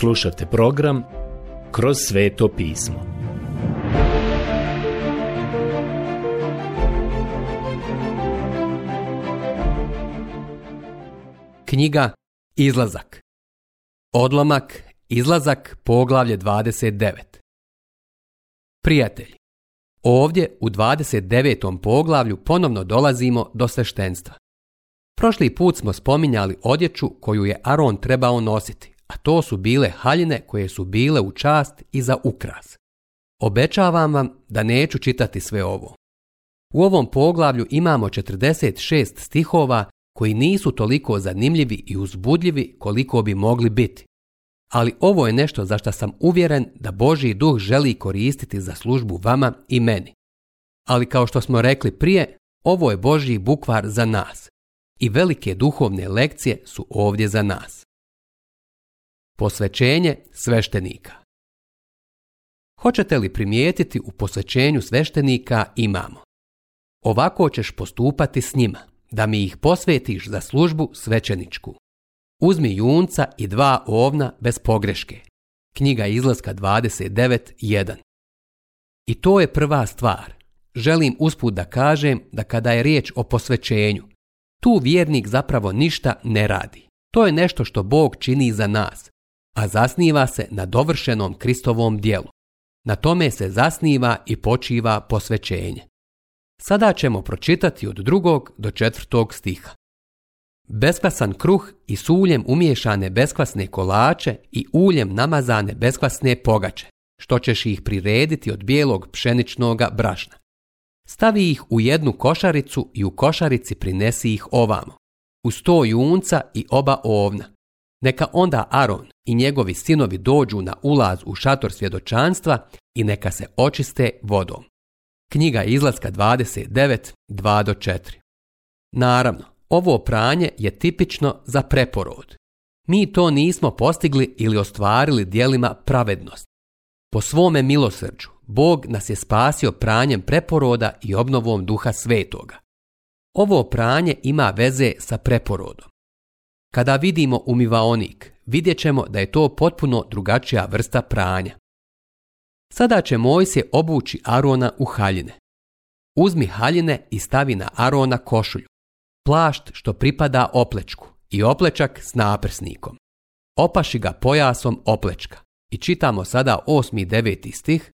Slušajte program Kroz sveto pismo. Knjiga Izlazak Odlomak Izlazak poglavlje 29 Prijatelji, ovdje u 29. poglavlju ponovno dolazimo do sveštenstva. Prošli put smo spominjali odjeću koju je Aron trebao nositi, a to su bile haljine koje su bile u čast i za ukras. Obećavam vam da neću čitati sve ovo. U ovom poglavlju imamo 46 stihova koji nisu toliko zanimljivi i uzbudljivi koliko bi mogli biti. Ali ovo je nešto za što sam uvjeren da Božji duh želi koristiti za službu vama i meni. Ali kao što smo rekli prije, ovo je Božji bukvar za nas. I velike duhovne lekcije su ovdje za nas. Posvećenje sveštenika Hoćete li primijetiti u posvećenju sveštenika imamo? Ovako ćeš postupati s njima, da mi ih posvetiš za službu svećeničku. Uzmi junca i dva ovna bez pogreške. Knjiga izlaska 29.1 I to je prva stvar. Želim usput da kažem da kada je riječ o posvećenju, tu vjernik zapravo ništa ne radi. To je nešto što Bog čini za nas a zasniva se na dovršenom Kristovom dijelu. Na tome se zasniva i počiva posvećenje. Sada ćemo pročitati od drugog do četvrtog stiha. Beskvasan kruh i s uljem umiješane beskvasne kolače i uljem namazane beskvasne pogače, što ćeš ih prirediti od bijelog pšeničnog brašna. Stavi ih u jednu košaricu i u košarici prinesi ih ovamo, U sto junca i oba ovna, neka onda Aron i njegovi sinovi dođu na ulaz u šator svjedočanstva i neka se očiste vodom. Knjiga izlaska 29, 4. Naravno, ovo pranje je tipično za preporod. Mi to nismo postigli ili ostvarili dijelima pravednost. Po svome milosrđu, Bog nas je spasio pranjem preporoda i obnovom duha svetoga. Ovo pranje ima veze sa preporodom. Kada vidimo umivaonik, vidjet ćemo da je to potpuno drugačija vrsta pranja. Sada će Mojsije obući Arona u haljine. Uzmi haljine i stavi na Arona košulju, plašt što pripada oplečku i oplečak s naprsnikom. Opaši ga pojasom oplečka i čitamo sada 8. i 9. stih.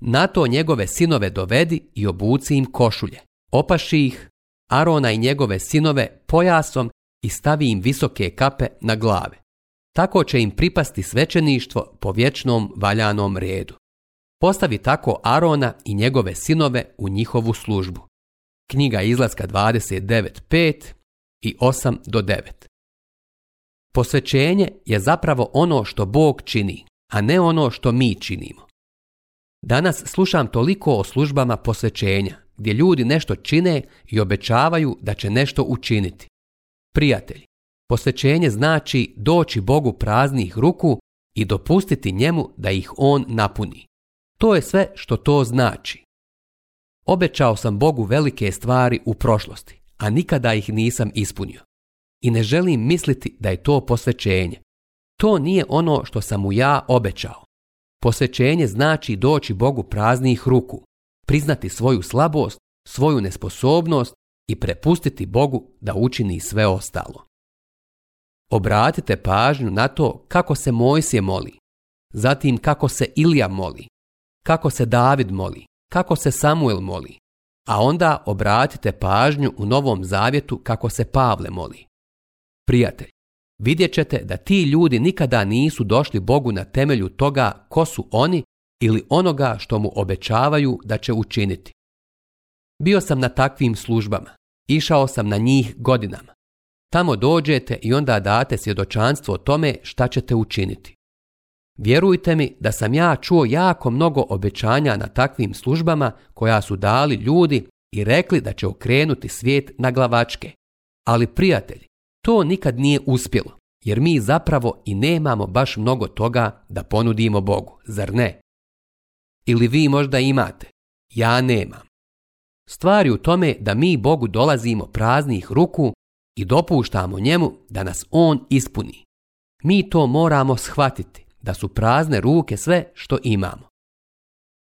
Na to njegove sinove dovedi i obuci im košulje. Opaši ih, Arona i njegove sinove pojasom i stavi im visoke kape na glave. Tako će im pripasti svećeništvo po vječnom valjanom redu. Postavi tako Arona i njegove sinove u njihovu službu. Knjiga izlaska 29.5 i 8 do 9. Posvećenje je zapravo ono što Bog čini, a ne ono što mi činimo. Danas slušam toliko o službama posvećenja, gdje ljudi nešto čine i obećavaju da će nešto učiniti. Prijatelji, posvećenje znači doći Bogu praznih ruku i dopustiti njemu da ih on napuni. To je sve što to znači. Obećao sam Bogu velike stvari u prošlosti, a nikada ih nisam ispunio. I ne želim misliti da je to posvećenje. To nije ono što sam mu ja obećao. Posvećenje znači doći Bogu praznih ruku, priznati svoju slabost, svoju nesposobnost i prepustiti Bogu da učini sve ostalo. Obratite pažnju na to kako se Mojsije moli, zatim kako se Ilija moli, kako se David moli, kako se Samuel moli, a onda obratite pažnju u Novom Zavjetu kako se Pavle moli. Prijatelj, vidjet ćete da ti ljudi nikada nisu došli Bogu na temelju toga ko su oni ili onoga što mu obećavaju da će učiniti. Bio sam na takvim službama. Išao sam na njih godinama. Tamo dođete i onda date svjedočanstvo o tome šta ćete učiniti. Vjerujte mi da sam ja čuo jako mnogo obećanja na takvim službama koja su dali ljudi i rekli da će okrenuti svijet na glavačke. Ali prijatelji, to nikad nije uspjelo, jer mi zapravo i nemamo baš mnogo toga da ponudimo Bogu, zar ne? Ili vi možda imate? Ja nemam. Stvari u tome da mi Bogu dolazimo praznih ruku i dopuštamo njemu da nas On ispuni. Mi to moramo shvatiti, da su prazne ruke sve što imamo.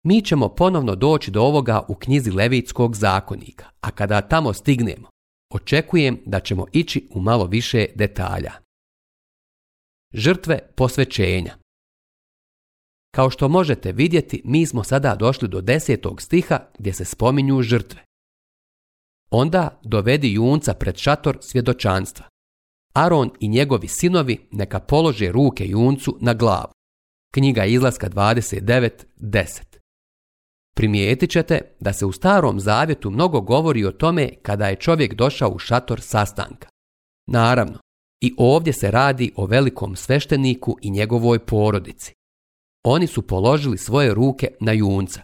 Mi ćemo ponovno doći do ovoga u knjizi Levitskog zakonika, a kada tamo stignemo, očekujem da ćemo ići u malo više detalja. Žrtve posvećenja kao što možete vidjeti, mi smo sada došli do desetog stiha gdje se spominju žrtve. Onda dovedi junca pred šator svjedočanstva. Aron i njegovi sinovi neka polože ruke juncu na glavu. Knjiga izlaska 29.10. Primijetit ćete da se u starom zavjetu mnogo govori o tome kada je čovjek došao u šator sastanka. Naravno, i ovdje se radi o velikom svešteniku i njegovoj porodici. Oni su položili svoje ruke na junca.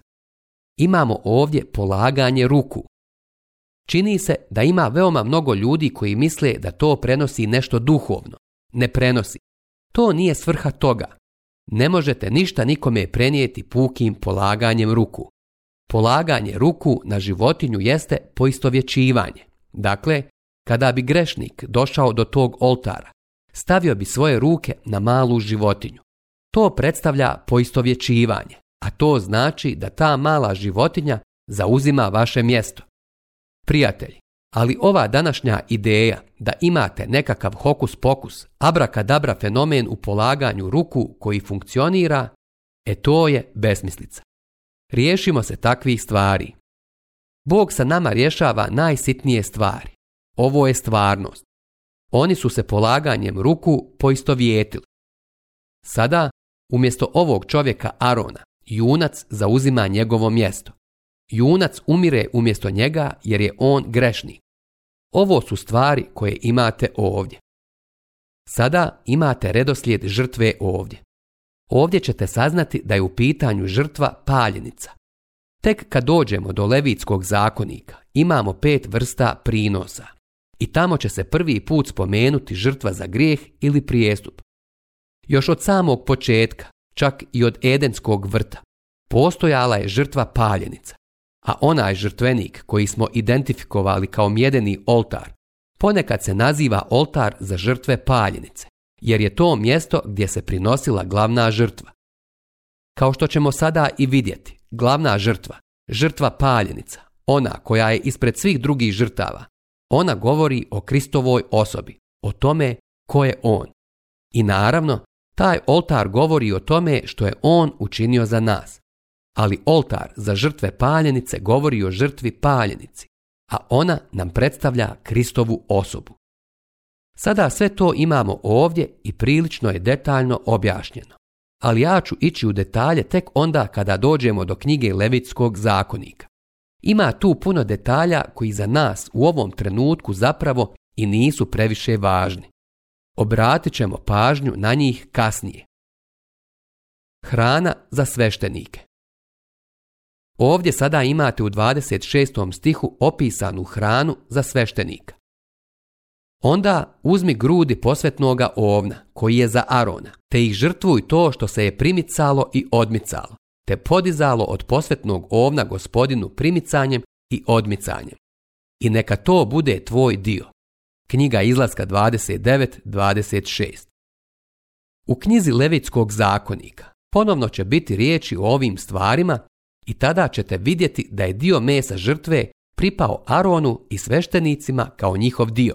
Imamo ovdje polaganje ruku. Čini se da ima veoma mnogo ljudi koji misle da to prenosi nešto duhovno. Ne prenosi. To nije svrha toga. Ne možete ništa nikome prenijeti pukim polaganjem ruku. Polaganje ruku na životinju jeste poistovjećivanje. Dakle, kada bi grešnik došao do tog oltara, stavio bi svoje ruke na malu životinju. To predstavlja poistovjećivanje, a to znači da ta mala životinja zauzima vaše mjesto. Prijatelji, ali ova današnja ideja da imate nekakav hokus pokus, abrakadabra fenomen u polaganju ruku koji funkcionira, e to je besmislica. Riješimo se takvih stvari. Bog sa nama rješava najsitnije stvari. Ovo je stvarnost. Oni su se polaganjem ruku poistovjetili. Sada Umjesto ovog čovjeka Arona, junac zauzima njegovo mjesto. Junac umire umjesto njega jer je on grešnik. Ovo su stvari koje imate ovdje. Sada imate redoslijed žrtve ovdje. Ovdje ćete saznati da je u pitanju žrtva paljenica. Tek kad dođemo do Levitskog zakonika imamo pet vrsta prinosa i tamo će se prvi put spomenuti žrtva za grijeh ili prijestup. Još od samog početka, čak i od Edenskog vrta, postojala je žrtva paljenica, a onaj žrtvenik koji smo identifikovali kao mjedeni oltar, ponekad se naziva oltar za žrtve paljenice, jer je to mjesto gdje se prinosila glavna žrtva. Kao što ćemo sada i vidjeti, glavna žrtva, žrtva paljenica, ona koja je ispred svih drugih žrtava, ona govori o Kristovoj osobi, o tome ko je on. I naravno, taj oltar govori o tome što je on učinio za nas. Ali oltar za žrtve paljenice govori o žrtvi paljenici, a ona nam predstavlja Kristovu osobu. Sada sve to imamo ovdje i prilično je detaljno objašnjeno. Ali ja ću ići u detalje tek onda kada dođemo do knjige Levitskog zakonika. Ima tu puno detalja koji za nas u ovom trenutku zapravo i nisu previše važni. Obratit ćemo pažnju na njih kasnije. Hrana za sveštenike Ovdje sada imate u 26. stihu opisanu hranu za sveštenika. Onda uzmi grudi posvetnoga ovna, koji je za Arona, te ih žrtvuj to što se je primicalo i odmicalo, te podizalo od posvetnog ovna gospodinu primicanjem i odmicanjem. I neka to bude tvoj dio. Knjiga izlaska 29.26 U knjizi Levitskog zakonika ponovno će biti riječi o ovim stvarima i tada ćete vidjeti da je dio mesa žrtve pripao Aronu i sveštenicima kao njihov dio.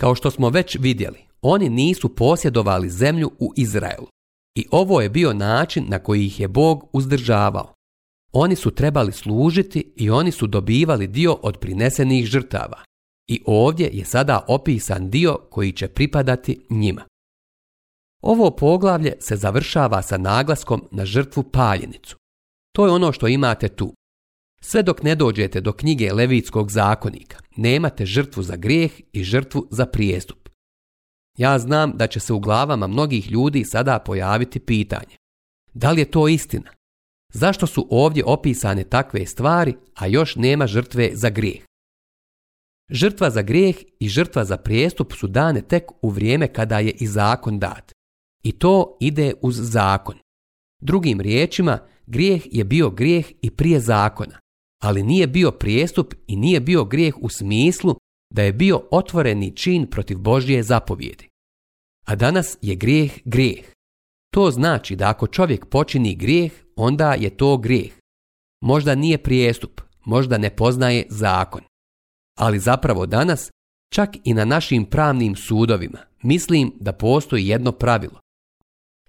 Kao što smo već vidjeli, oni nisu posjedovali zemlju u Izraelu i ovo je bio način na koji ih je Bog uzdržavao. Oni su trebali služiti i oni su dobivali dio od prinesenih žrtava i ovdje je sada opisan dio koji će pripadati njima. Ovo poglavlje se završava sa naglaskom na žrtvu paljenicu. To je ono što imate tu. Sve dok ne dođete do knjige Levitskog zakonika, nemate žrtvu za grijeh i žrtvu za prijestup. Ja znam da će se u glavama mnogih ljudi sada pojaviti pitanje. Da li je to istina? Zašto su ovdje opisane takve stvari, a još nema žrtve za grijeh? Žrtva za grijeh i žrtva za prijestup su dane tek u vrijeme kada je i zakon dat. I to ide uz zakon. Drugim riječima, grijeh je bio grijeh i prije zakona, ali nije bio prijestup i nije bio grijeh u smislu da je bio otvoreni čin protiv Božje zapovjedi. A danas je grijeh grijeh. To znači da ako čovjek počini grijeh, onda je to grijeh. Možda nije prijestup, možda ne poznaje zakon ali zapravo danas čak i na našim pravnim sudovima mislim da postoji jedno pravilo.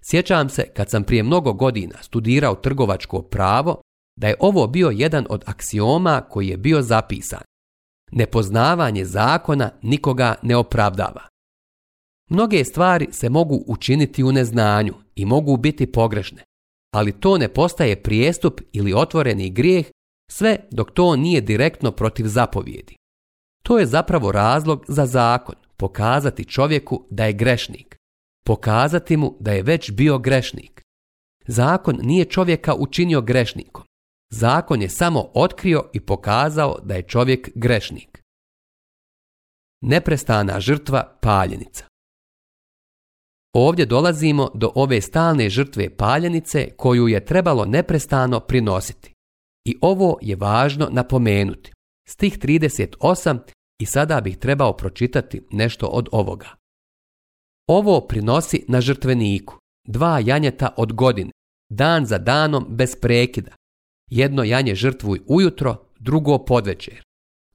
Sjećam se kad sam prije mnogo godina studirao trgovačko pravo da je ovo bio jedan od aksioma koji je bio zapisan. Nepoznavanje zakona nikoga ne opravdava. Mnoge stvari se mogu učiniti u neznanju i mogu biti pogrešne, ali to ne postaje prijestup ili otvoreni grijeh sve dok to nije direktno protiv zapovjedi. To je zapravo razlog za zakon, pokazati čovjeku da je grešnik. Pokazati mu da je već bio grešnik. Zakon nije čovjeka učinio grešnikom. Zakon je samo otkrio i pokazao da je čovjek grešnik. Neprestana žrtva paljenica Ovdje dolazimo do ove stalne žrtve paljenice koju je trebalo neprestano prinositi. I ovo je važno napomenuti stih 38 i sada bih trebao pročitati nešto od ovoga. Ovo prinosi na žrtveniku, dva janjeta od godine, dan za danom bez prekida. Jedno janje žrtvuj ujutro, drugo podvečer.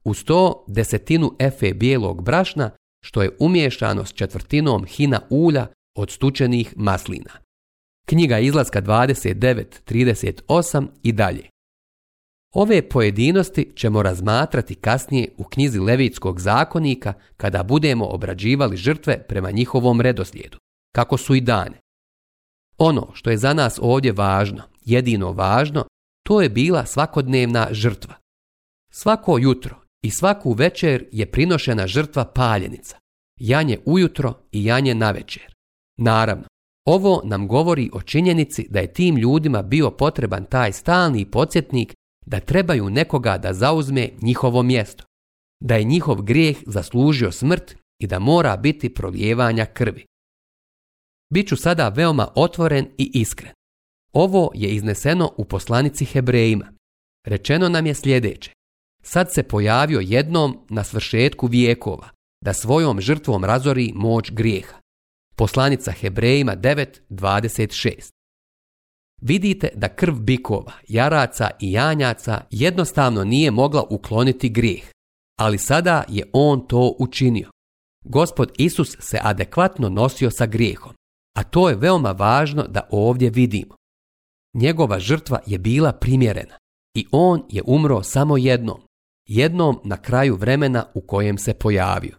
Uz to desetinu efe bijelog brašna, što je umješano s četvrtinom hina ulja od stučenih maslina. Knjiga izlaska 29, 38 i dalje. Ove pojedinosti ćemo razmatrati kasnije u knjizi Levitskog zakonika kada budemo obrađivali žrtve prema njihovom redoslijedu, kako su i dane. Ono što je za nas ovdje važno, jedino važno, to je bila svakodnevna žrtva. Svako jutro i svaku večer je prinošena žrtva paljenica, janje ujutro i janje večer. Naravno, ovo nam govori o činjenici da je tim ljudima bio potreban taj stalni podsjetnik da trebaju nekoga da zauzme njihovo mjesto, da je njihov grijeh zaslužio smrt i da mora biti prolijevanja krvi. Biću sada veoma otvoren i iskren. Ovo je izneseno u poslanici Hebrejima. Rečeno nam je sljedeće. Sad se pojavio jednom na svršetku vijekova, da svojom žrtvom razori moć grijeha. Poslanica Hebrejima 9.26 Vidite da krv bikova, jaraca i janjaca jednostavno nije mogla ukloniti grijeh, ali sada je on to učinio. Gospod Isus se adekvatno nosio sa grijehom, a to je veoma važno da ovdje vidimo. Njegova žrtva je bila primjerena i on je umro samo jednom, jednom na kraju vremena u kojem se pojavio.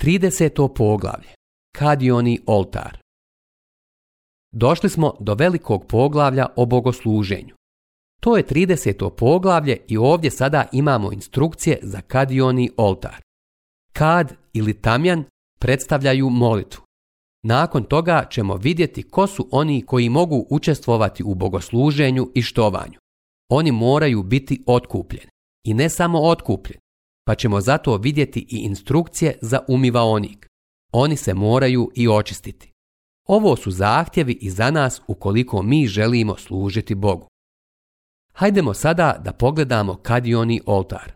30. poglavlje. Kadioni oltar. Došli smo do velikog poglavlja o bogosluženju. To je 30. poglavlje i ovdje sada imamo instrukcije za kadioni oltar. Kad ili tamjan predstavljaju molitvu. Nakon toga ćemo vidjeti ko su oni koji mogu učestvovati u bogosluženju i štovanju. Oni moraju biti otkupljeni. I ne samo otkupljeni, pa ćemo zato vidjeti i instrukcije za umivaonik. Oni se moraju i očistiti. Ovo su zahtjevi i za nas ukoliko mi želimo služiti Bogu. Hajdemo sada da pogledamo kadioni oltar.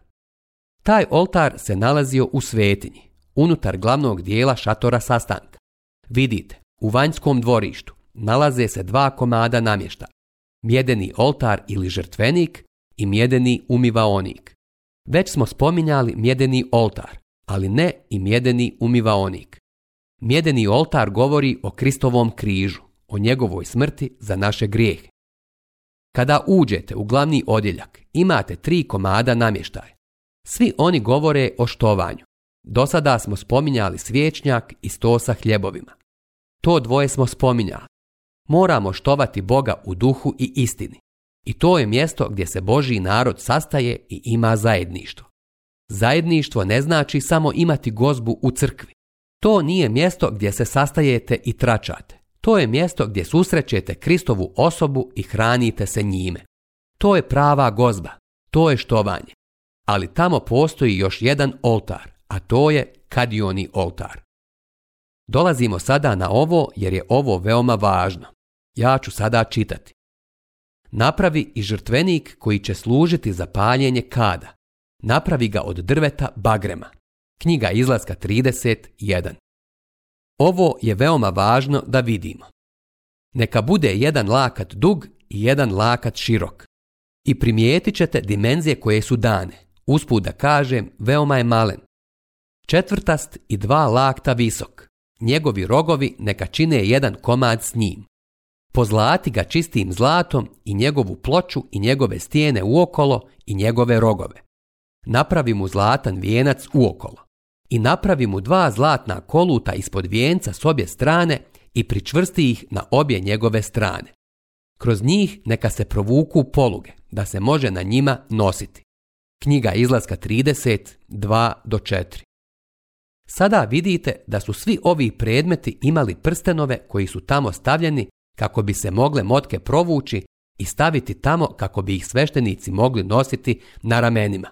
Taj oltar se nalazio u svetinji, unutar glavnog dijela šatora sastanka. Vidite, u vanjskom dvorištu nalaze se dva komada namješta. Mjedeni oltar ili žrtvenik i mjedeni umivaonik. Već smo spominjali mjedeni oltar, ali ne i mjedeni umivaonik. Mjedeni oltar govori o Kristovom križu, o njegovoj smrti za naše grijehe. Kada uđete u glavni odjeljak, imate tri komada namještaja. Svi oni govore o štovanju. Do sada smo spominjali svječnjak i sto sa hljebovima. To dvoje smo spominjali. Moramo štovati Boga u duhu i istini. I to je mjesto gdje se Božji narod sastaje i ima zajedništvo. Zajedništvo ne znači samo imati gozbu u crkvi. To nije mjesto gdje se sastajete i tračate. To je mjesto gdje susrećete Kristovu osobu i hranite se njime. To je prava gozba. To je štovanje. Ali tamo postoji još jedan oltar, a to je kadioni oltar. Dolazimo sada na ovo jer je ovo veoma važno. Ja ću sada čitati. Napravi i žrtvenik koji će služiti za paljenje kada. Napravi ga od drveta bagrema. Knjiga izlaska 31. Ovo je veoma važno da vidimo. Neka bude jedan lakat dug i jedan lakat širok. I primijetit ćete dimenzije koje su dane. Usput da kažem, veoma je malen. Četvrtast i dva lakta visok. Njegovi rogovi neka čine jedan komad s njim. Pozlati ga čistim zlatom i njegovu ploču i njegove stijene uokolo i njegove rogove. Napravi mu zlatan vijenac uokolo i napravi mu dva zlatna koluta ispod vijenca s obje strane i pričvrsti ih na obje njegove strane. Kroz njih neka se provuku poluge, da se može na njima nositi. Knjiga izlaska 30, do 4. Sada vidite da su svi ovi predmeti imali prstenove koji su tamo stavljeni kako bi se mogle motke provući i staviti tamo kako bi ih sveštenici mogli nositi na ramenima.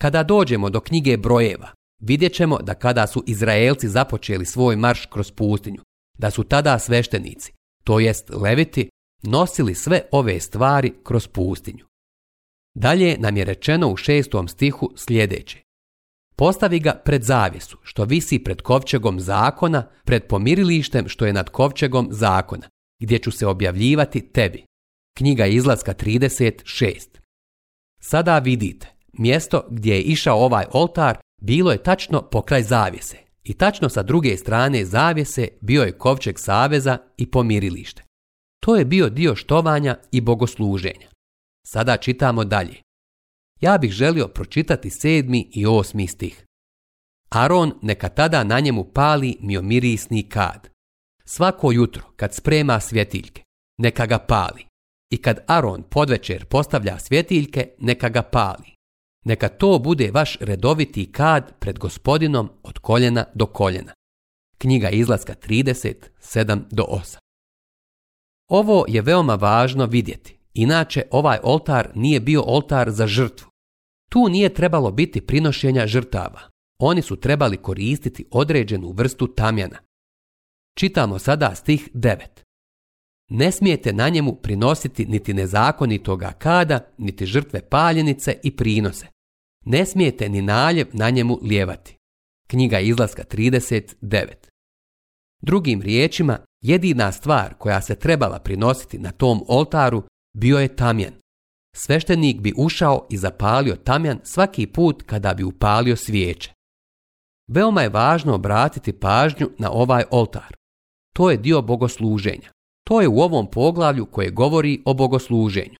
Kada dođemo do knjige brojeva, Vidjet ćemo da kada su Izraelci započeli svoj marš kroz pustinju, da su tada sveštenici, to jest leviti, nosili sve ove stvari kroz pustinju. Dalje nam je rečeno u šestom stihu sljedeće. Postavi ga pred zavjesu, što visi pred kovčegom zakona, pred pomirilištem što je nad kovčegom zakona, gdje ću se objavljivati tebi. Knjiga izlaska 36. Sada vidite, mjesto gdje je išao ovaj oltar bilo je tačno pokraj zavjese i tačno sa druge strane zavjese bio je kovčeg saveza i pomirilište. To je bio dio štovanja i bogosluženja. Sada čitamo dalje. Ja bih želio pročitati sedmi i osmi stih. Aron neka tada na njemu pali miomirisni kad. Svako jutro kad sprema svjetiljke, neka ga pali. I kad Aron podvečer postavlja svjetiljke, neka ga pali. Neka to bude vaš redoviti kad pred gospodinom od koljena do koljena. Knjiga izlaska 37 do 8. Ovo je veoma važno vidjeti, inače ovaj oltar nije bio oltar za žrtvu. Tu nije trebalo biti prinošenja žrtava. Oni su trebali koristiti određenu vrstu tamjana. Čitamo sada stih 9. Ne smijete na njemu prinositi niti nezakonitoga kada, niti žrtve paljenice i prinose. Ne smijete ni naljev na njemu lijevati. Knjiga izlaska 39. Drugim riječima, jedina stvar koja se trebala prinositi na tom oltaru bio je tamjan. Sveštenik bi ušao i zapalio tamjan svaki put kada bi upalio svijeće. Veoma je važno obratiti pažnju na ovaj oltar. To je dio bogosluženja. To je u ovom poglavlju koje govori o bogosluženju.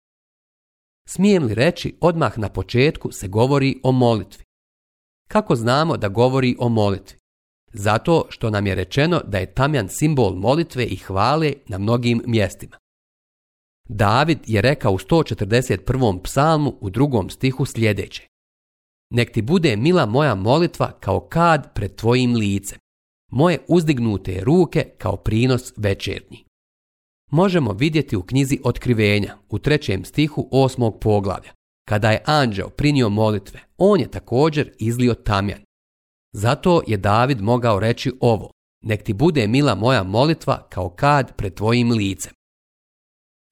Smijem li reći, odmah na početku se govori o molitvi. Kako znamo da govori o molitvi? Zato što nam je rečeno da je tamjan simbol molitve i hvale na mnogim mjestima. David je rekao u 141. psalmu u drugom stihu sljedeće. Nek ti bude mila moja molitva kao kad pred tvojim licem, moje uzdignute ruke kao prinos večernji možemo vidjeti u knjizi Otkrivenja u trećem stihu osmog poglavlja. Kada je anđeo prinio molitve, on je također izlio tamjan. Zato je David mogao reći ovo, nek ti bude mila moja molitva kao kad pred tvojim licem.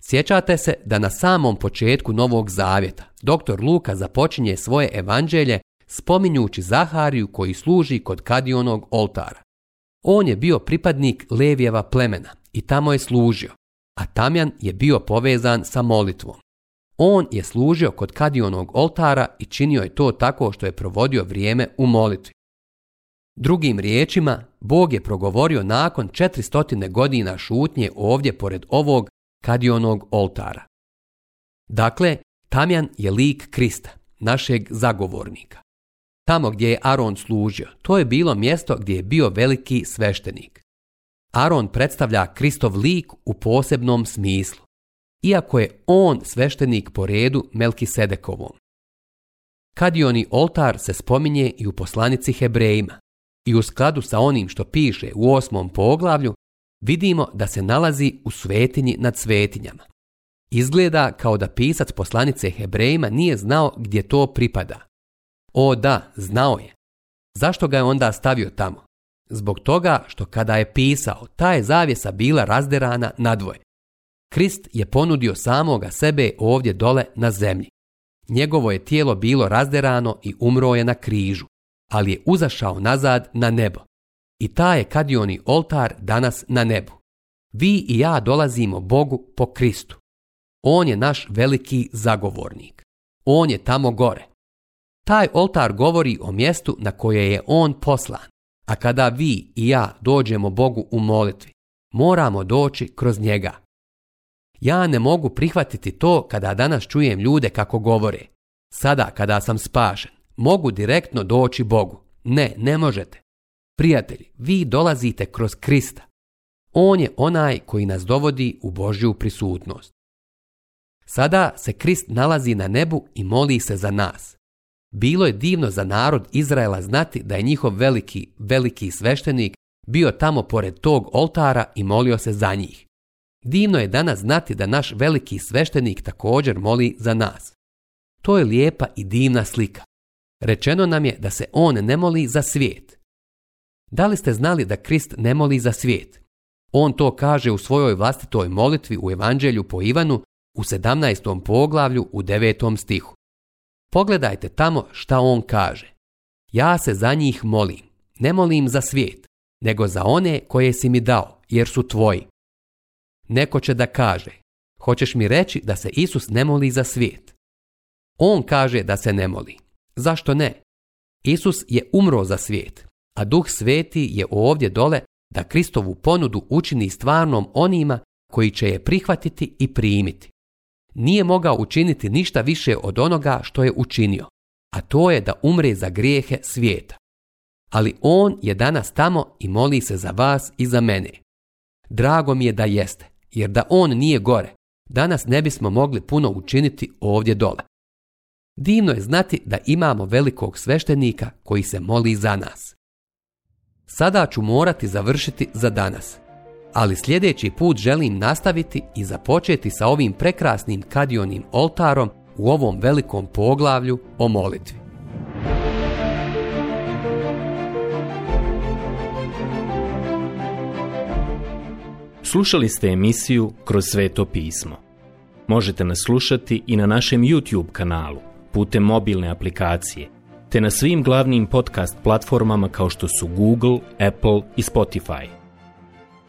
Sjećate se da na samom početku Novog Zavjeta doktor Luka započinje svoje evanđelje spominjući Zahariju koji služi kod Kadionog oltara. On je bio pripadnik Levijeva plemena i tamo je služio, a Tamjan je bio povezan sa molitvom. On je služio kod kadionog oltara i činio je to tako što je provodio vrijeme u molitvi. Drugim riječima, Bog je progovorio nakon 400 godina šutnje ovdje pored ovog kadionog oltara. Dakle, Tamjan je lik Krista, našeg zagovornika. Tamo gdje je Aron služio, to je bilo mjesto gdje je bio veliki sveštenik. Aron predstavlja Kristov lik u posebnom smislu, iako je on sveštenik po redu Melkisedekovom. Kadioni oltar se spominje i u poslanici Hebrejima i u skladu sa onim što piše u osmom poglavlju vidimo da se nalazi u svetinji nad svetinjama. Izgleda kao da pisac poslanice Hebrejima nije znao gdje to pripada. O da, znao je. Zašto ga je onda stavio tamo? Zbog toga što kada je pisao, ta je zavjesa bila razderana na dvoje. Krist je ponudio samoga sebe ovdje dole na zemlji. Njegovo je tijelo bilo razderano i umro je na križu, ali je uzašao nazad na nebo. I ta je kadioni oltar danas na nebu. Vi i ja dolazimo Bogu po Kristu. On je naš veliki zagovornik. On je tamo gore. Taj oltar govori o mjestu na koje je on poslan. A kada vi i ja dođemo Bogu u molitvi, moramo doći kroz njega. Ja ne mogu prihvatiti to kada danas čujem ljude kako govore. Sada kada sam spašen, mogu direktno doći Bogu. Ne, ne možete. Prijatelji, vi dolazite kroz Krista. On je onaj koji nas dovodi u Božju prisutnost. Sada se Krist nalazi na nebu i moli se za nas. Bilo je divno za narod Izraela znati da je njihov veliki, veliki sveštenik bio tamo pored tog oltara i molio se za njih. Divno je danas znati da naš veliki sveštenik također moli za nas. To je lijepa i divna slika. Rečeno nam je da se on ne moli za svijet. Da li ste znali da Krist ne moli za svijet? On to kaže u svojoj vlastitoj molitvi u Evanđelju po Ivanu u 17. poglavlju u 9. stihu. Pogledajte tamo šta on kaže. Ja se za njih molim, ne molim za svijet, nego za one koje si mi dao, jer su tvoji. Neko će da kaže, hoćeš mi reći da se Isus ne moli za svijet? On kaže da se ne moli. Zašto ne? Isus je umro za svijet, a duh sveti je ovdje dole da Kristovu ponudu učini stvarnom onima koji će je prihvatiti i primiti nije mogao učiniti ništa više od onoga što je učinio, a to je da umre za grijehe svijeta. Ali on je danas tamo i moli se za vas i za mene. Drago mi je da jeste, jer da on nije gore, danas ne bismo mogli puno učiniti ovdje dole. Divno je znati da imamo velikog sveštenika koji se moli za nas. Sada ću morati završiti za danas ali sljedeći put želim nastaviti i započeti sa ovim prekrasnim kadionim oltarom u ovom velikom poglavlju o molitvi. Slušali ste emisiju Kroz sveto pismo. Možete nas slušati i na našem YouTube kanalu putem mobilne aplikacije te na svim glavnim podcast platformama kao što su Google, Apple i Spotify.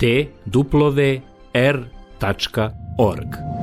t duplove r.org.